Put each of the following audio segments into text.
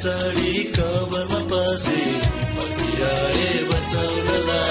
चढी कबरमा पसे बचाउनलाई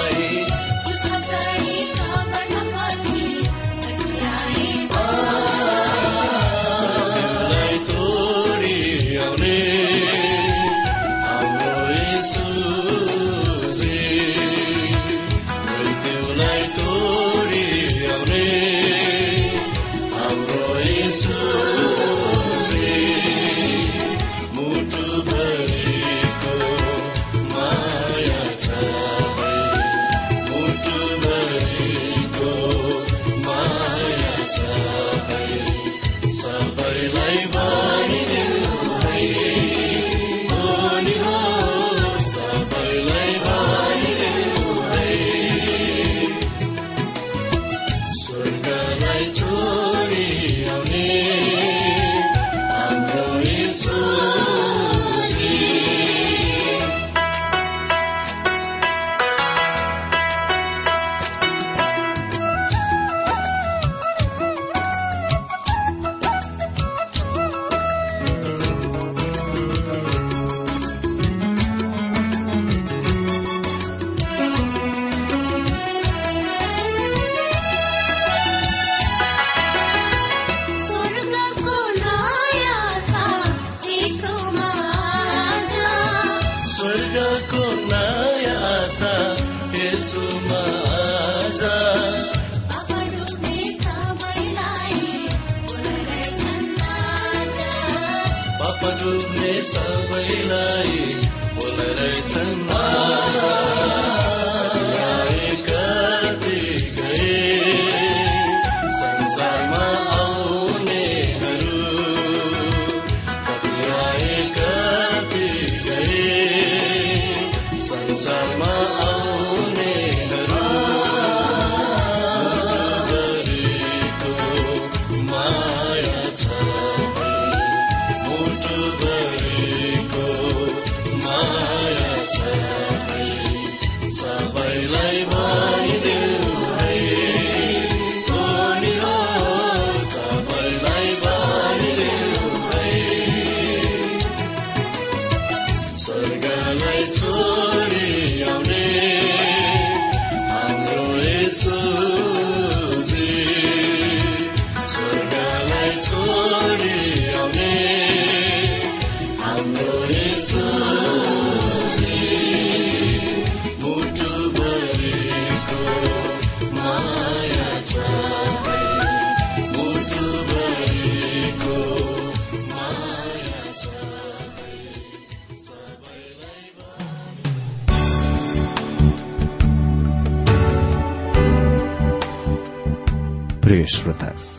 पाप डुब्ने सबैलाई बोलेछन् कति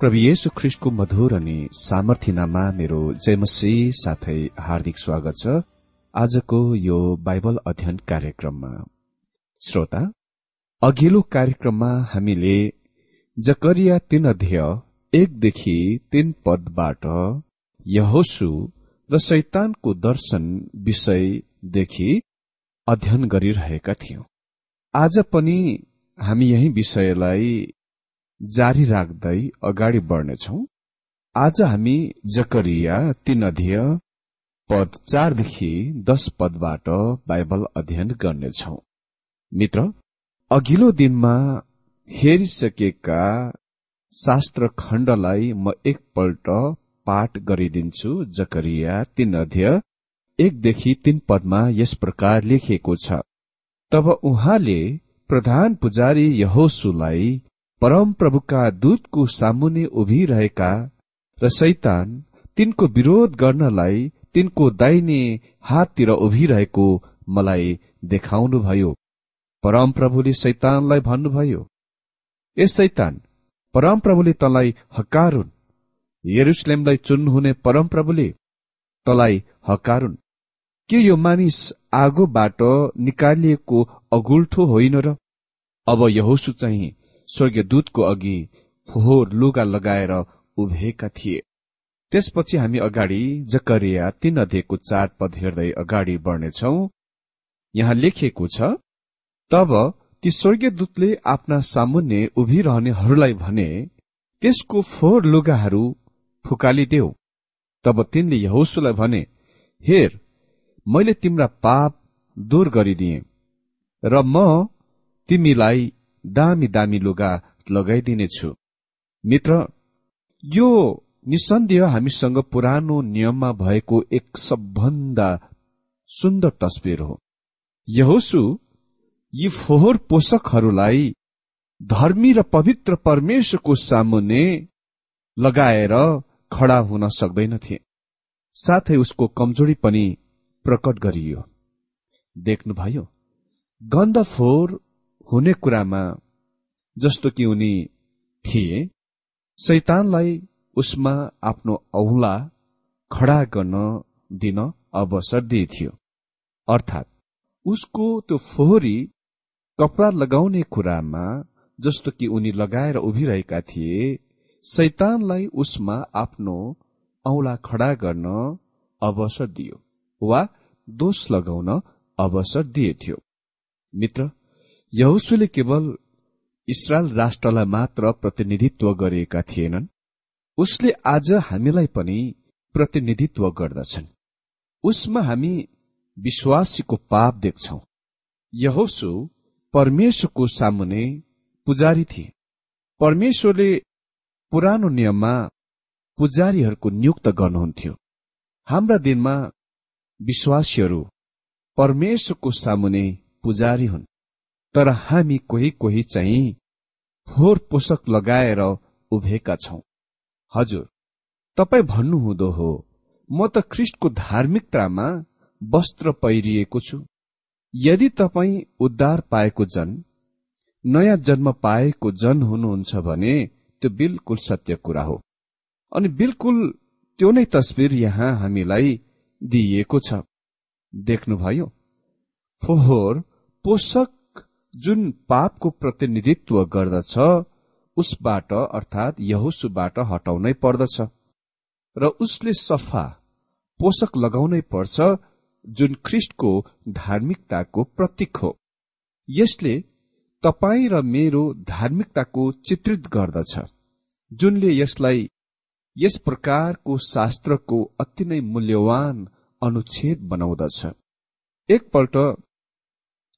प्रभु येशु ख्रिस्टको मधुर अनि सामर्थ्यनामा मेरो जयमसी साथै हार्दिक स्वागत छ। आजको यो बाइबल अध्ययन कार्यक्रममा। श्रोता अघिल्लो कार्यक्रममा हामीले जकरिया तीन अध्यय एकदेखि तीन पदबाट यहोसु र शैतानको दर्शन विषयदेखि अध्ययन गरिरहेका थियौं। आज पनि हामी यही विषयलाई जारी राख्दै अगाडि बढ्नेछौ। आज हामी जकरिया तीन अध्यय पद चारदेखि दश पदबाट बाइबल अध्ययन गर्नेछौ। मित्र अघिल्लो दिनमा हेरिसकेका शास्त्र खण्डलाई म एकपल्ट पाठ गरिदिन्छु। जकरिया तीन अध्यय एकदेखि तीन पदमा यस प्रकार लेखिएको छ। तब उहाँले प्रधान पुजारी यहोसुलाई परम प्रभुका दूतको सामुने उभिरहेका र शैतान तिनको विरोध गर्नलाई तिनको दाहिने हाततिर उभिरहेको मलाई देखाउनुभयो। परम प्रभुले शैतानलाई भन्नुभयो ए शैतान परम प्रभुले तलाई हकारुन्। यरुसलेमलाई चुन्नुहुने परम प्रभुले तलाई हकारुन्। के यो मानिस आगोबाट निकालिएको अगुल्ठो होइन र? अब यहोसु चाहिँ स्वर्गीय दूतको अघि फोहोर लुगा लगाएर उभिएका थिए। त्यसपछि हामी अगाडि जकरिया तीन अध्ययको चार पद हेर्दै अगाडि बढ्नेछौ। यहाँ लेखिएको छ तब ती स्वर्गीय दूतले आफ्ना सामुन्ने उभिरहनेहरूलाई भने त्यसको फोहोर लुगाहरू फुकालिदेऊ। तब तिनले यहोसुलाई भने हेर मैले तिम्रा पाप दूर गरिदिए र म तिमीलाई दामी दामी लुगा लगाइदिनेछु। मित्र यो निसन्देह हामीसँग पुरानो नियममा भएको एक सबभन्दा सुन्दर तस्विर हो। यहोसु यी फोहोर पोषकहरूलाई धर्मी र पवित्र परमेश्वरको सामुने लगाएर खडा हुन सक्दैनथे। साथै उसको कमजोरी पनि प्रकट गरियो। देख्नुभयो गन्ध फोहोर हुने कुरामा जस्तो कि उनी थिए शैतानलाई उसमा आफ्नो औला खडा गर्न दिन अवसर दिइथ्यो। अर्थात् उसको त्यो फोहोरी कपडा लगाउने कुरामा जस्तो कि उनी लगाएर उभिरहेका थिए शैतानलाई उसमा आफ्नो औला खडा गर्न अवसर दियो वा दोष लगाउन अवसर दिएथ्यो। मित्र यहुसुले केवल इसरायल राष्ट्रलाई मात्र प्रतिनिधित्व गरिएका थिएनन्। उसले आज हामीलाई पनि प्रतिनिधित्व गर्दछन्। उसमा हामी विश्वासीको पाप देख्छौ। यहोसु परमेश्वरको सामुने पुजारी थिए। परमेश्वरले पुरानो नियममा पुजारीहरूको नियुक्त गर्नुहुन्थ्यो। हाम्रा दिनमा विश्वासीहरू परमेश्वरको सामुने पुजारी हुन्। तर हामी कोही कोही चाहिँ फोहोर पोषक लगाएर उभिएका छौं। हजुर तपाईँ भन्नुहुँदो हो म त ख्रिस्टको धार्मिकतामा वस्त्र पहिरिएको छु। यदि तपाईँ उद्धार पाएको जन नयाँ जन्म पाएको जन हुनुहुन्छ भने त्यो बिल्कुल सत्य कुरा हो। अनि बिल्कुल त्यो नै तस्विर यहाँ हामीलाई दिइएको छ। देख्नुभयो फोहोर पोषक जुन पापको प्रतिनिधित्व गर्दछ उसबाट अर्थात् यहुसुबाट हटाउनै पर्दछ र उसले सफा पोषक लगाउनै पर्छ जुन ख्रिस्टको धार्मिकताको प्रतीक हो। यसले तपाईँ र मेरो धार्मिकताको चित्रित गर्दछ जुनले यसलाई यस प्रकारको शास्त्रको अति नै मूल्यवान अनुच्छेद बनाउँदछ। एकपल्ट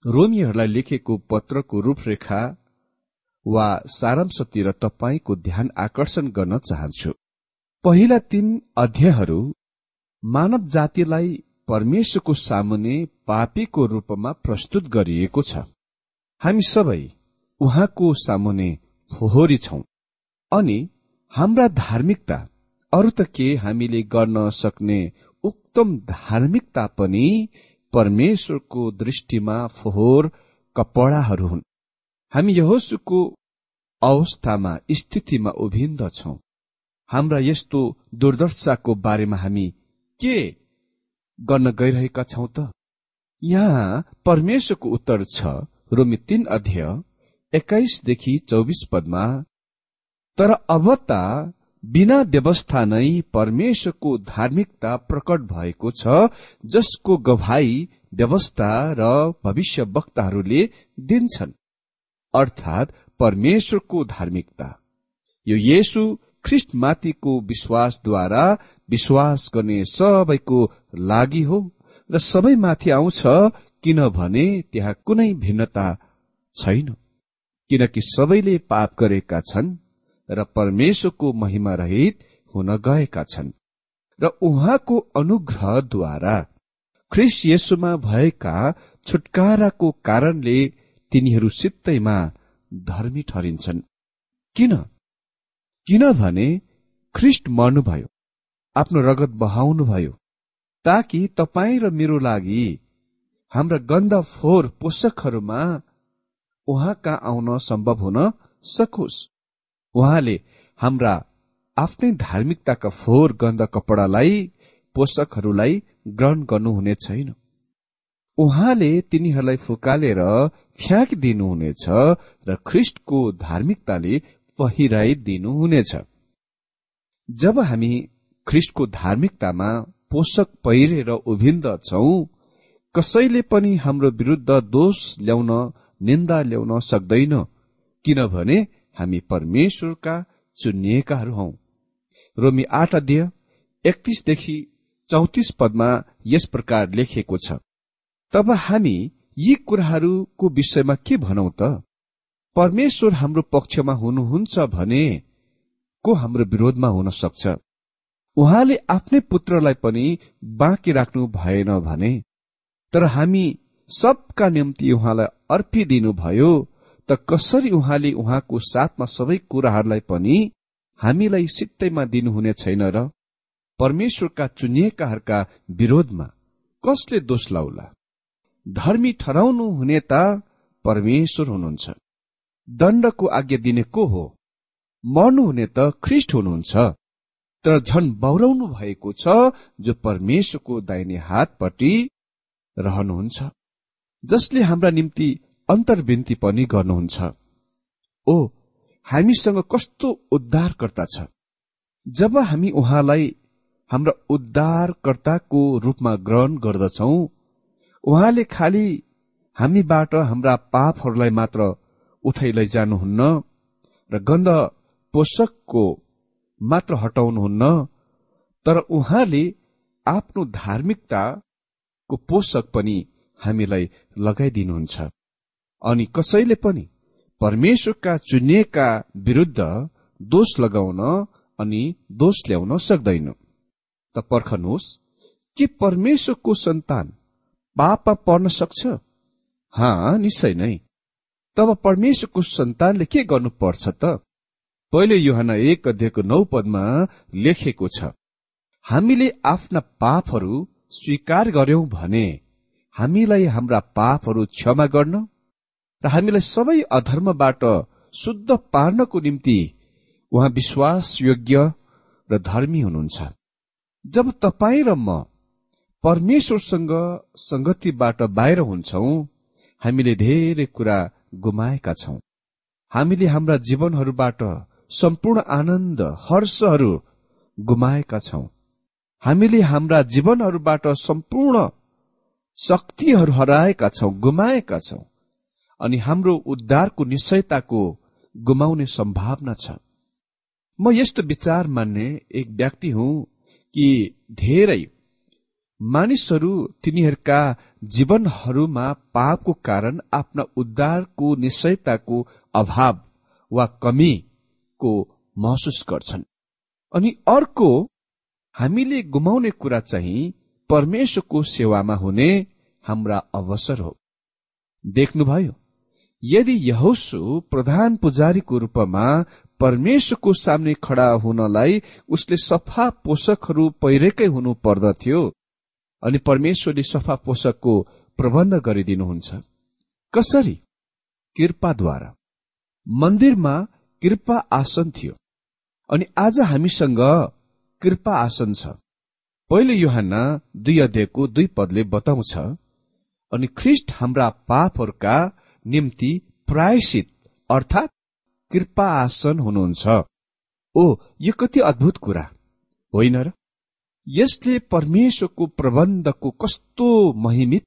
रोमीहरूलाई लेखेको पत्रको रूपरेखा वा सारांशतिर तपाईँको ध्यान आकर्षण गर्न चाहन्छु। पहिला तीन अध्यायहरू मानव जातिलाई परमेश्वरको सामुने पापीको रूपमा प्रस्तुत गरिएको छ। हामी सबै उहाँको सामुने फोहोरी छौं अनि हाम्रा धार्मिकता अरू त के हामीले गर्न सक्ने उक्तम धार्मिकता पनि परमेश्वरको दृष्टिमा फोहोर कपडाहरू हुन्। हामी यहोसुको अवस्थामा स्थितिमा उभिन्दछौ। हाम्रा यस्तो दुर्दशाको बारेमा हामी के गर्न गइरहेका छौं त? यहाँ परमेश्वरको उत्तर छ रोमी तीन अध्यय एक्काइसदेखि चौबिस पदमा तर अब त बिना व्यवस्था नै परमेश्वरको धार्मिकता प्रकट भएको छ जसको गवाई व्यवस्था र भविष्य वक्ताहरूले दिन्छन्। अर्थात् परमेश्वरको धार्मिकता। यो येसु ख्रिस्टमाथिको विश्वासद्वारा विश्वास गर्ने सबैको लागि हो र सबैमाथि आउँछ किनभने त्यहाँ कुनै भिन्नता छैन। किनकि सबैले पाप गरेका छन् र परमेश्वरको महिमा रहित हुन गएका छन् र उहाँको अनुग्रहद्वारा ख्रिस येसुमा भएका छुटकाराको कारणले तिनीहरू सित्तैमा धर्मी ठरिन्छन्। किन? किनभने ख्रिस्ट मर्नुभयो आफ्नो रगत बहाउनुभयो ताकि तपाईँ र मेरो लागि हाम्रा गन्ध फोहोर पोषकहरूमा उहाँ कहाँ आउन सम्भव हुन सकोस्। उहाँले हाम्रा आफ्नै धार्मिकताका फोहोर गन्ध कपडालाई पोषकहरूलाई ग्रहण गर्नुहुने छैन उहाँले तिनीहरूलाई फुकालेर फ्याँकिदिनुहुनेछ र ख्रिस्टको धार्मिकताले पहिराइदिनुहुनेछ। जब हामी ख्रिस्टको धार्मिकतामा पोषक पहिरेर उभिन्दछौ कसैले पनि हाम्रो विरुद्ध दोष ल्याउन निन्दा ल्याउन सक्दैन किनभने हामी परमेश्वरका चुनिएकाहरू हौ। रोमी आठ अध्यय एकतिसदेखि चौतिस पदमा यस प्रकार लेखिएको छ तब हामी यी कुराहरूको विषयमा के भनौ त? परमेश्वर हाम्रो पक्षमा हुनुहुन्छ भने को हाम्रो विरोधमा हुन सक्छ? उहाँले आफ्नै पुत्रलाई पनि बाँकी राख्नु भएन भने? तर हामी सबका निम्ति उहाँलाई अर्पिदिनु भयो त कसरी उहाँले उहाँको साथमा सबै कुराहरूलाई पनि हामीलाई सित्तैमा दिनुहुने छैन र? परमेश्वरका चुनिएकाहरूका विरोधमा कसले दोष लाउला? धर्मी ठहराउनु हुने त परमेश्वर हुनुहुन्छ। दण्डको आज्ञा दिने को हो? मर्नुहुने त ख्रिस्ट हुनुहुन्छ। तर झन बौराउनु भएको छ जो परमेश्वरको दाहिने हातपट्टि रहनुहुन्छ। जसले हाम्रा निम्ति अन्तर्विन्ती पनि गर्नुहुन्छ। ओ हामीसँग कस्तो उद्धारकर्ता छ? जब हामी उहाँलाई हाम्रा उद्धारकर्ताको रूपमा ग्रहण गर्दछौ उहाँले खालि हामीबाट हाम्रा पापहरूलाई मात्र उठाइ लैजानुहुन्न र गन्ध पोषकको मात्र हटाउनुहुन्न तर उहाँले आफ्नो धार्मिकताको पोषक पनि हामीलाई लगाइदिनुहुन्छ। अनि कसैले पनि परमेश्वरका चुनिएका विरुद्ध दोष लगाउन अनि दोष ल्याउन सक्दैन। त पर्खनुहोस् के परमेश्वरको सन्तान पापमा पर्न सक्छ? हा निश्चय नै। तब परमेश्वरको सन्तानले के गर्नुपर्छ त? पहिले युहान एक अध्ययको नौ पदमा लेखेको छ हामीले आफ्ना पापहरू स्वीकार गर्यौं भने हामीलाई हाम्रा पापहरू क्षमा गर्न र हामीलाई सबै अधर्मबाट शुद्ध पार्नको निम्ति उहाँ विश्वासयोग्य र धर्मी हुनुहुन्छ। जब तपाईँ र म परमेश्वरसँग संगतिबाट बाहिर हुन्छौ हामीले धेरै कुरा गुमाएका छौं। हामीले हाम्रा जीवनहरूबाट सम्पूर्ण आनन्द हर्षहरू गुमाएका छौं। हामीले हाम्रा जीवनहरूबाट सम्पूर्ण शक्तिहरू हराएका छौं गुमाएका छौं। अनि हाम्रो उद्धारको निश्चयताको गुमाउने सम्भावना छ। म यस्तो विचार मान्ने एक व्यक्ति हुँ कि धेरै मानिसहरू तिनीहरूका जीवनहरूमा पापको कारण आफ्ना उद्धारको निश्चयताको अभाव वा कमीको महसुस गर्छन्। अनि अर्को हामीले गुमाउने कुरा चाहिँ परमेश्वरको सेवामा हुने हाम्रा अवसर हो। देख्नुभयो यदि यहोसु प्रधान पुजारीको रूपमा परमेश्वरको सामने खड़ा हुनलाई उसले सफा पोषकहरू पहिरेकै हुनु पर्दथ्यो अनि परमेश्वरले सफा पोषकको प्रबन्ध गरिदिनुहुन्छ। कसरी? कृपाद्वारा। मन्दिरमा कृपा आसन थियो अनि आज हामीसँग कृपा आसन छ। पहिलो युहान दुई अध्यायको दुई पदले बताउँछ अनि ख्रिस्ट हाम्रा पापहरूका निम्ति प्रायश्चित अर्थात् कृपा आसन हुनुहुन्छ। ओ यो कति अद्भुत कुरा। होइन र? यसले परमेश्वरको प्रबन्धको कस्तो महिमित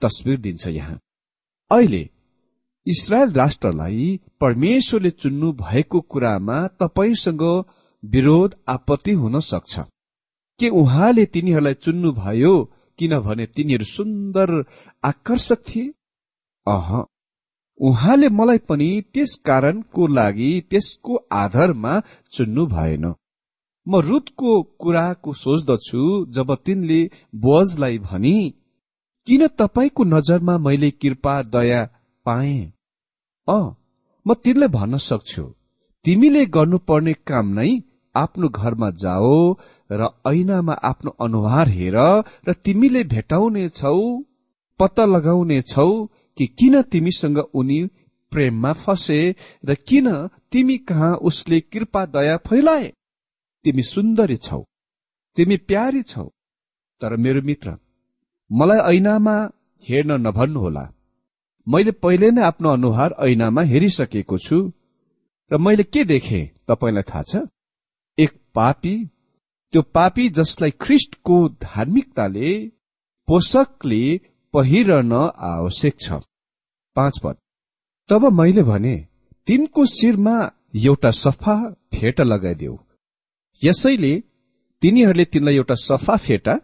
तस्विर दिन्छ यहाँ। अहिले इसरायल राष्ट्रलाई परमेश्वरले चुन्नु भएको कुरामा तपाईँसँग विरोध आपत्ति हुन सक्छ। के उहाँले तिनीहरूलाई चुन्नुभयो किनभने तिनीहरू सुन्दर आकर्षक थिए? अह उहाँले मलाई पनि त्यस कारणको लागि त्यसको आधारमा चुन्नु भएन। म रुतको कुराको सोच्दछु जब तिनले बोजलाई भनी किन तपाईँको नजरमा मैले कृपा दया पाए? अ म तिनलाई भन्न सक्छु। तिमीले गर्नुपर्ने काम नै आफ्नो घरमा जाओ र ऐनामा आफ्नो अनुहार हेर र तिमीले भेटाउने छौ पत्ता लगाउने छौ कि किन तिमीसँग उनी प्रेममा फसे र किन तिमी कहाँ उसले कृपा दया फैलाए? तिमी सुन्दरी छौ तिमी प्यारी छौ। तर मेरो मित्र मलाई ऐनामा हेर्न नभन्नुहोला। मैले पहिले नै आफ्नो अनुहार ऐनामा हेरिसकेको छु। र मैले के देखे तपाईँलाई थाहा छ? एक पापी त्यो पापी जसलाई ख्रिस्टको धार्मिकताले पोषकले पहिरन आवश्यक छ। पाँच पद। तब मैले भने तिनको शिरमा एउटा सफा फेटा लगाइदेऊ। यसैले तिनीहरूले तिनलाई एउटा सफा फेटा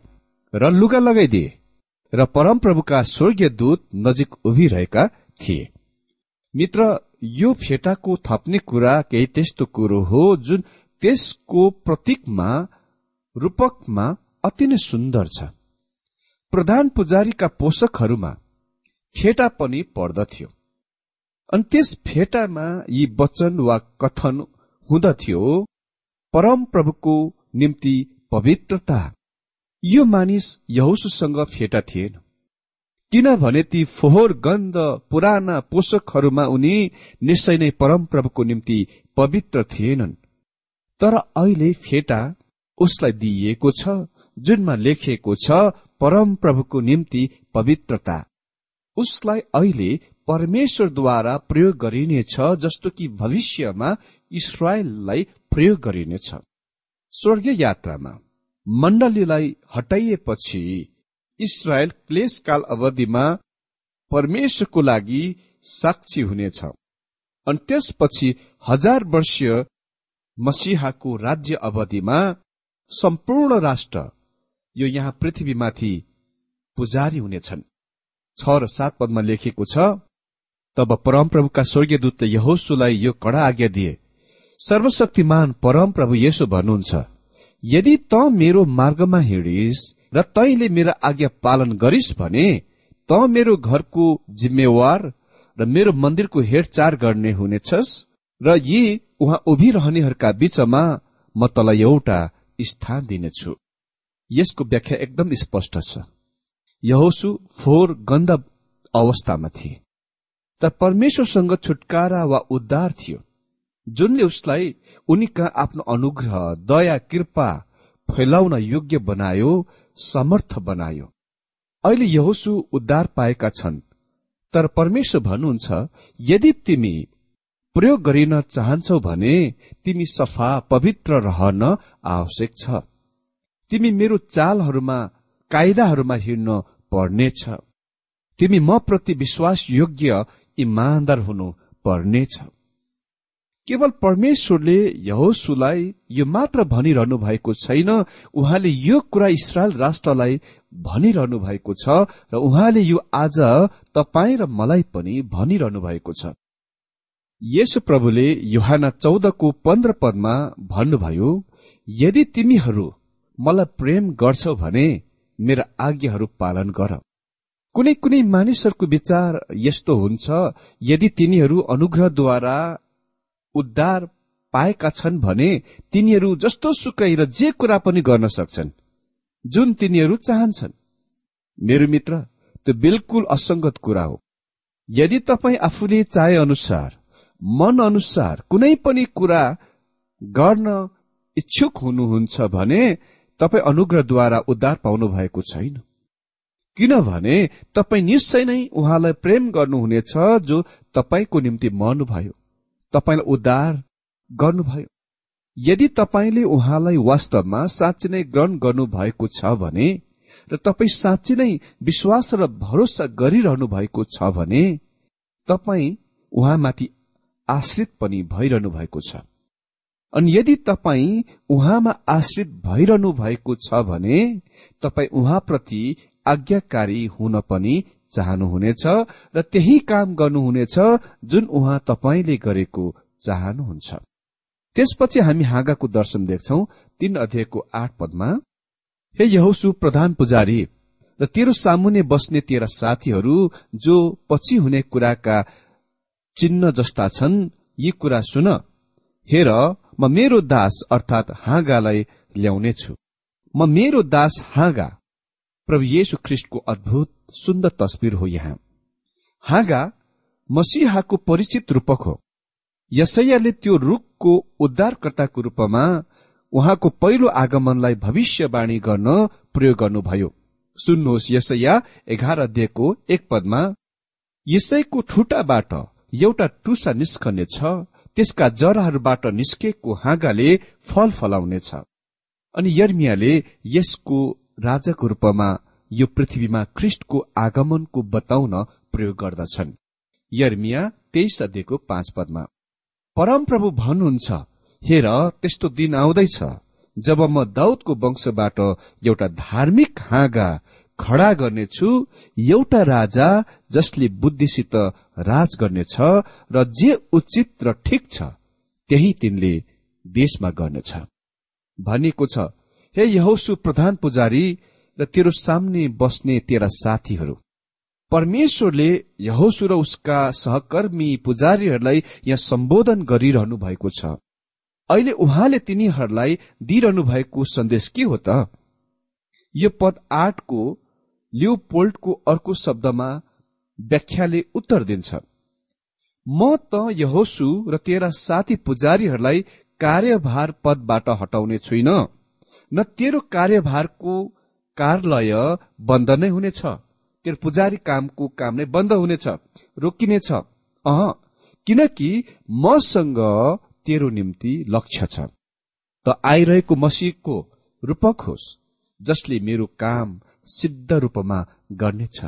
र लुगा लगाइदिए र परमप्रभुका स्वर्गीय दूत नजिक उभिरहेका थिए। मित्र यो फेटाको थप्ने कुरा केही त्यस्तो कुरो हो जुन त्यसको प्रतीकमा रूपकमा अति नै सुन्दर छ। प्रधान पुजारीका पोषकहरूमा फेटा पनि पर्दथ्यो। अनि त्यस फेटामा यी वचन वा कथन हुँदथ्यो परम प्रभुको निम्ति पवित्रता। यो मानिस यहोसुसँग फेटा थिएन। किनभने ती फोहोर गन्ध पुराना पोषकहरूमा उनी निश्चय नै परम प्रभुको निम्ति पवित्र थिएनन्। तर अहिले फेटा उसलाई दिइएको छ जुनमा लेखिएको छ परम प्रभुको निम्ति पवित्रता। उसलाई अहिले परमेश्वरद्वारा प्रयोग गरिनेछ जस्तो कि भविष्यमा इसरायललाई प्रयोग गरिनेछ। स्वर्गीय यात्रामा मण्डलीलाई हटाइएपछि इसरायल क्लेशकाल अवधिमा परमेश्वरको लागि साक्षी हुनेछ। अनि त्यसपछि हजार वर्षीय मसिहाको राज्य अवधिमा सम्पूर्ण राष्ट्र यो यहाँ पृथ्वीमाथि पुजारी हुनेछन्। छ र सात पदमा लेखिएको छ तब परमप्रभुका स्वर्गीय दूतले यहोसुलाई यो कडा आज्ञा दिए सर्वशक्तिमान परमप्रभु यसो भन्नुहुन्छ यदि त मेरो मार्गमा हिँडिस र तैले मेरो आज्ञा पालन गरिस् भने त मेरो घरको जिम्मेवार र मेरो मन्दिरको हेरचाह गर्ने हुनेछस् र यी उहाँ उभिरहनेहरूका बीचमा म तलाई एउटा स्थान दिनेछु। यसको व्याख्या एकदम स्पष्ट छ। यहोसु फोहोर गन्ध अवस्थामा थिए। तर परमेश्वरसँग छुटकारा वा उद्धार थियो। जुनले उसलाई उनी कहाँ आफ्नो अनुग्रह दया कृपा फैलाउन योग्य बनायो समर्थ बनायो। अहिले यहोसु उद्धार पाएका छन्। तर परमेश्वर भन्नुहुन्छ यदि तिमी प्रयोग गरिन चाहन्छौ भने तिमी सफा पवित्र रहन आवश्यक छ। तिमी मेरो चालहरूमा कायदाहरूमा हिँड्न पर्नेछ तिमी म प्रति विश्वास योग्य इमान्दार हुनु पर्नेछ केवल परमेश्वरले यहोसुलाई यो मात्र भनिरहनु भएको छैन उहाँले यो कुरा इसरायल राष्ट्रलाई भनिरहनु भएको छ र उहाँले यो आज तपाईँ र मलाई पनि भनिरहनु भएको छ। यसु प्रभुले युहाना चौधको पन्ध्र पदमा भन्नुभयो यदि तिमीहरू मलाई प्रेम गर्छौ भने मेरा आज्ञाहरू पालन गर। कुनै कुनै मानिसहरूको विचार यस्तो हुन्छ यदि तिनीहरू अनुग्रहद्वारा उद्धार पाएका छन् भने तिनीहरू जस्तो सुकै र जे कुरा पनि गर्न सक्छन् जुन तिनीहरू चाहन्छन्। मेरो मित्र त्यो बिल्कुल असंगत कुरा हो। यदि तपाईँ आफूले चाहे अनुसार मन अनुसार कुनै पनि कुरा गर्न इच्छुक हुनुहुन्छ भने तपाईँ अनुग्रहद्वारा उद्धार पाउनु भएको छैन। किनभने तपाईँ निश्चय नै उहाँलाई प्रेम गर्नुहुनेछ जो तपाईँको निम्ति मर्नुभयो। तपाईँलाई उद्धार गर्नुभयो। यदि तपाईँले उहाँलाई वास्तवमा साँच्ची नै ग्रहण गर्नु भएको छ भने र तपाईँ साँच्ची नै विश्वास र भरोसा गरिरहनु भएको छ भने तपाईँ उहाँमाथि आश्रित पनि भइरहनु भएको छ। अनि यदि तपाईँ उहाँमा आश्रित भइरहनु भएको छ भने तपाईँ उहाँप्रति आज्ञाकारी हुन पनि चाहनुहुनेछ र त्यही काम गर्नुहुनेछ जुन उहाँ तपाईँले गरेको चाहनुहुन्छ। त्यसपछि हामी हाँगाको दर्शन देख्छौ तीन अध्यायको आठ पदमा। हे यहोसु प्रधान पुजारी र तेरो सामुने बस्ने तेरा साथीहरू जो पछि हुने कुराका चिन्ह जस्ता छन् यी कुरा सुन। हेर म मेरो दास अर्थात हाँगालाई ल्याउनेछु। म मेरो दास हाँगा। प्रभु येशु ख्रिस्टको अद्भुत सुन्दर तस्विर हो यहाँ। हाँगा मसिहाको परिचित रूपक हो। यसैयाले त्यो रूखको उद्धारकर्ताको रूपमा उहाँको पहिलो आगमनलाई भविष्यवाणी गर्न प्रयोग गर्नुभयो। सुन्नुहोस् यसैया एघार अध्ययको एक पदमा यसैको ठुटाबाट एउटा टुसा निस्कने छ त्यसका जराहरूबाट निस्केको हाँगाले फल फलाउनेछ। अनि यर्मियाले यसको राजाको रूपमा यो पृथ्वीमा ख्रिष्टको आगमनको बताउन प्रयोग गर्दछन्। यर्मिया तेइस अध्ययको पाँच पदमा परमप्रभु भन्नुहुन्छ हेर त्यस्तो दिन आउँदैछ जब म दाउदको वंशबाट एउटा धार्मिक हाँगा खडा गर्नेछु एउटा राजा जसले बुद्धिसित राज गर्नेछ र जे उचित र ठिक छ त्यही तिनले देशमा गर्नेछ। भनिएको छ हे यहोसु प्रधान पुजारी र तेरो सामने बस्ने तेरा साथीहरू परमेश्वरले यहोसु र उसका सहकर्मी पुजारीहरूलाई यहाँ सम्बोधन गरिरहनु भएको छ। अहिले उहाँले तिनीहरूलाई दिइरहनु भएको सन्देश के हो त? यो पद आठको लियोपोल्टको अर्को शब्दमा व्याख्याले उत्तर दिन्छ म त यहोसु र तेरा साथी पुजारीहरूलाई कार्यभार पदबाट हटाउने छुइन न तेरो कार्यभारको कार्यालय बन्द नै हुनेछ तेरो पुजारी कामको काम नै बन्द हुनेछ रोकिनेछ। अह किनकि मसँग तेरो निम्ति लक्ष्य छ। त आइरहेको मसिहको रूपक होस्। जसले मेरो काम सिद्ध रूपमा गर्नेछ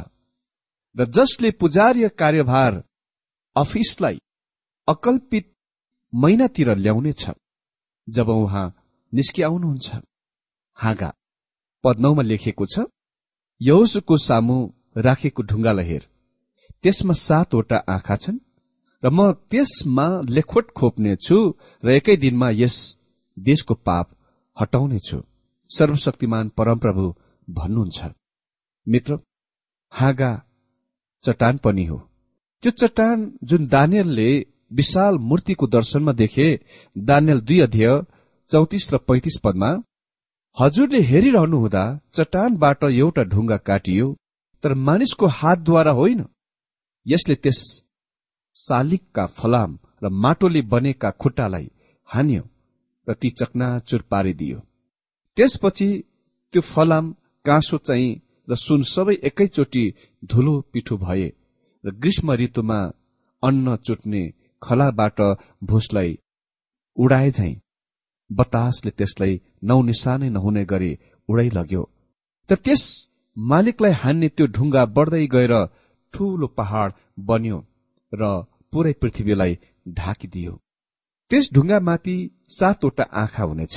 र जसले पुजारीय कार्यभार अफिसलाई अकल्पित महिनातिर ल्याउनेछ। जब उहाँ निस्किआउनुहुन्छ हाँगा पदनौमा लेखिएको छ यौसुको सामु राखेको ढुङ्गालाई हेर। त्यसमा सातवटा आँखा छन् र म त्यसमा लेखोट खोप्नेछु र एकै दिनमा यस देशको पाप हटाउनेछु। सर्वशक्तिमान परमप्रभु भन्नुहुन्छ। मित्र हाँगा चट्टान पनि हो। त्यो चट्टान जुन दानियलले विशाल मूर्तिको दर्शनमा देखे दानियल दुई अध्यय चौतिस र पैतिस पदमा हजुरले हेरिरहनु हुँदा चट्टानबाट एउटा ढुङ्गा काटियो तर मानिसको हातद्वारा होइन। यसले त्यस शालिगका फलाम र माटोले बनेका खुट्टालाई हान्यो र ती चकनाचुर पारिदियो। त्यसपछि त्यो फलाम काँसो चाहिँ र सुन सबै एकैचोटि धुलो पिठो भए र ग्रीष्म ऋतुमा अन्न चुट्ने खलाबाट भुसलाई उडाए झैं। बतासले त्यसलाई नौ निशानै नहुने गरी उडाइ लग्यो। तर त्यस मालिकलाई हान्ने त्यो ढुङ्गा बढ्दै गएर ठूलो पहाड़ बन्यो र पूरै पृथ्वीलाई ढाकिदियो। त्यस ढुङ्गामाथि सातवटा आँखा हुनेछ।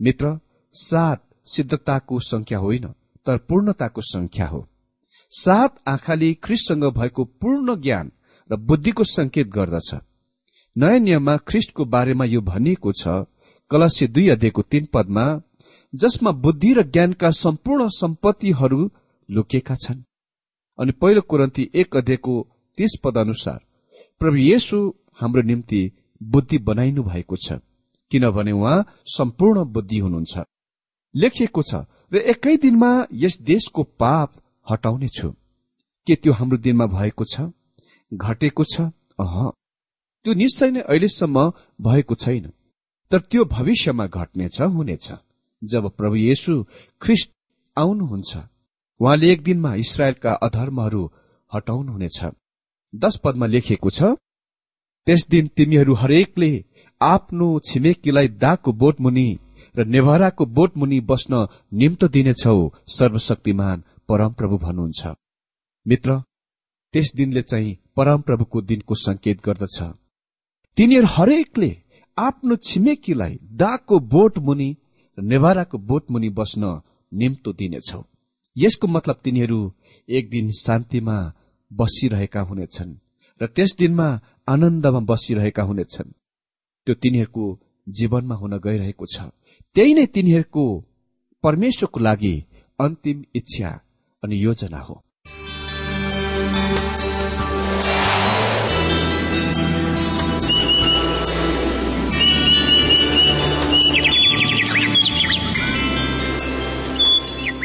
मित्र सात सिद्धताको संख्या होइन तर पूर्णताको संख्या हो। सात आँखाले ख्रिससँग भएको पूर्ण ज्ञान र बुद्धिको संकेत गर्दछ। नयाँ नियममा ख्रिस्टको बारेमा यो भनिएको छ कलस्य दुई अध्ययको तीन पदमा जसमा बुद्धि र ज्ञानका सम्पूर्ण सम्पत्तिहरू लुकेका छन्। अनि पहिलो कुरन्ती एक अध्ययको तीस पद अनुसार प्रभु येशु हाम्रो निम्ति बुद्धि बनाइनु भएको छ किनभने उहाँ सम्पूर्ण बुद्धि हुनुहुन्छ। लेखिएको छ र एकै दिनमा यस देशको पाप हटाउनेछु। के त्यो हाम्रो दिनमा भएको छ? घटेको छ? अह। त्यो निश्चय नै अहिलेसम्म भएको छैन। तर त्यो भविष्यमा घट्नेछ हुनेछ। जब प्रभु येशु ख्रिस्ट आउनुहुन्छ उहाँले एक दिनमा इसरायलका अधर्महरू हटाउनुहुनेछ। दश पदमा लेखिएको छ त्यस दिन तिमीहरू हरेकले आफ्नो छिमेकीलाई दागको बोट मुनि र नेभाराको बोट मुनि बस्न निम्तो दिनेछौ सर्वशक्तिमान परमप्रभु भन्नुहुन्छ। मित्र त्यस दिनले चाहिँ परमप्रभुको दिनको संकेत गर्दछ। तिनीहरू हरेकले आफ्नो छिमेकीलाई दागको बोट मुनि र नेभाराको बोट मुनि बस्न निम्तो दिनेछौ यसको मतलब तिनीहरू एक दिन शान्तिमा बसिरहेका हुनेछन् र त्यस दिनमा आनन्दमा बसिरहेका हुनेछन्। त्यो तिनीहरूको जीवनमा हुन गइरहेको छ। त्यही नै तिनीहरूको परमेश्वरको लागि अन्तिम इच्छा अनि योजना हो।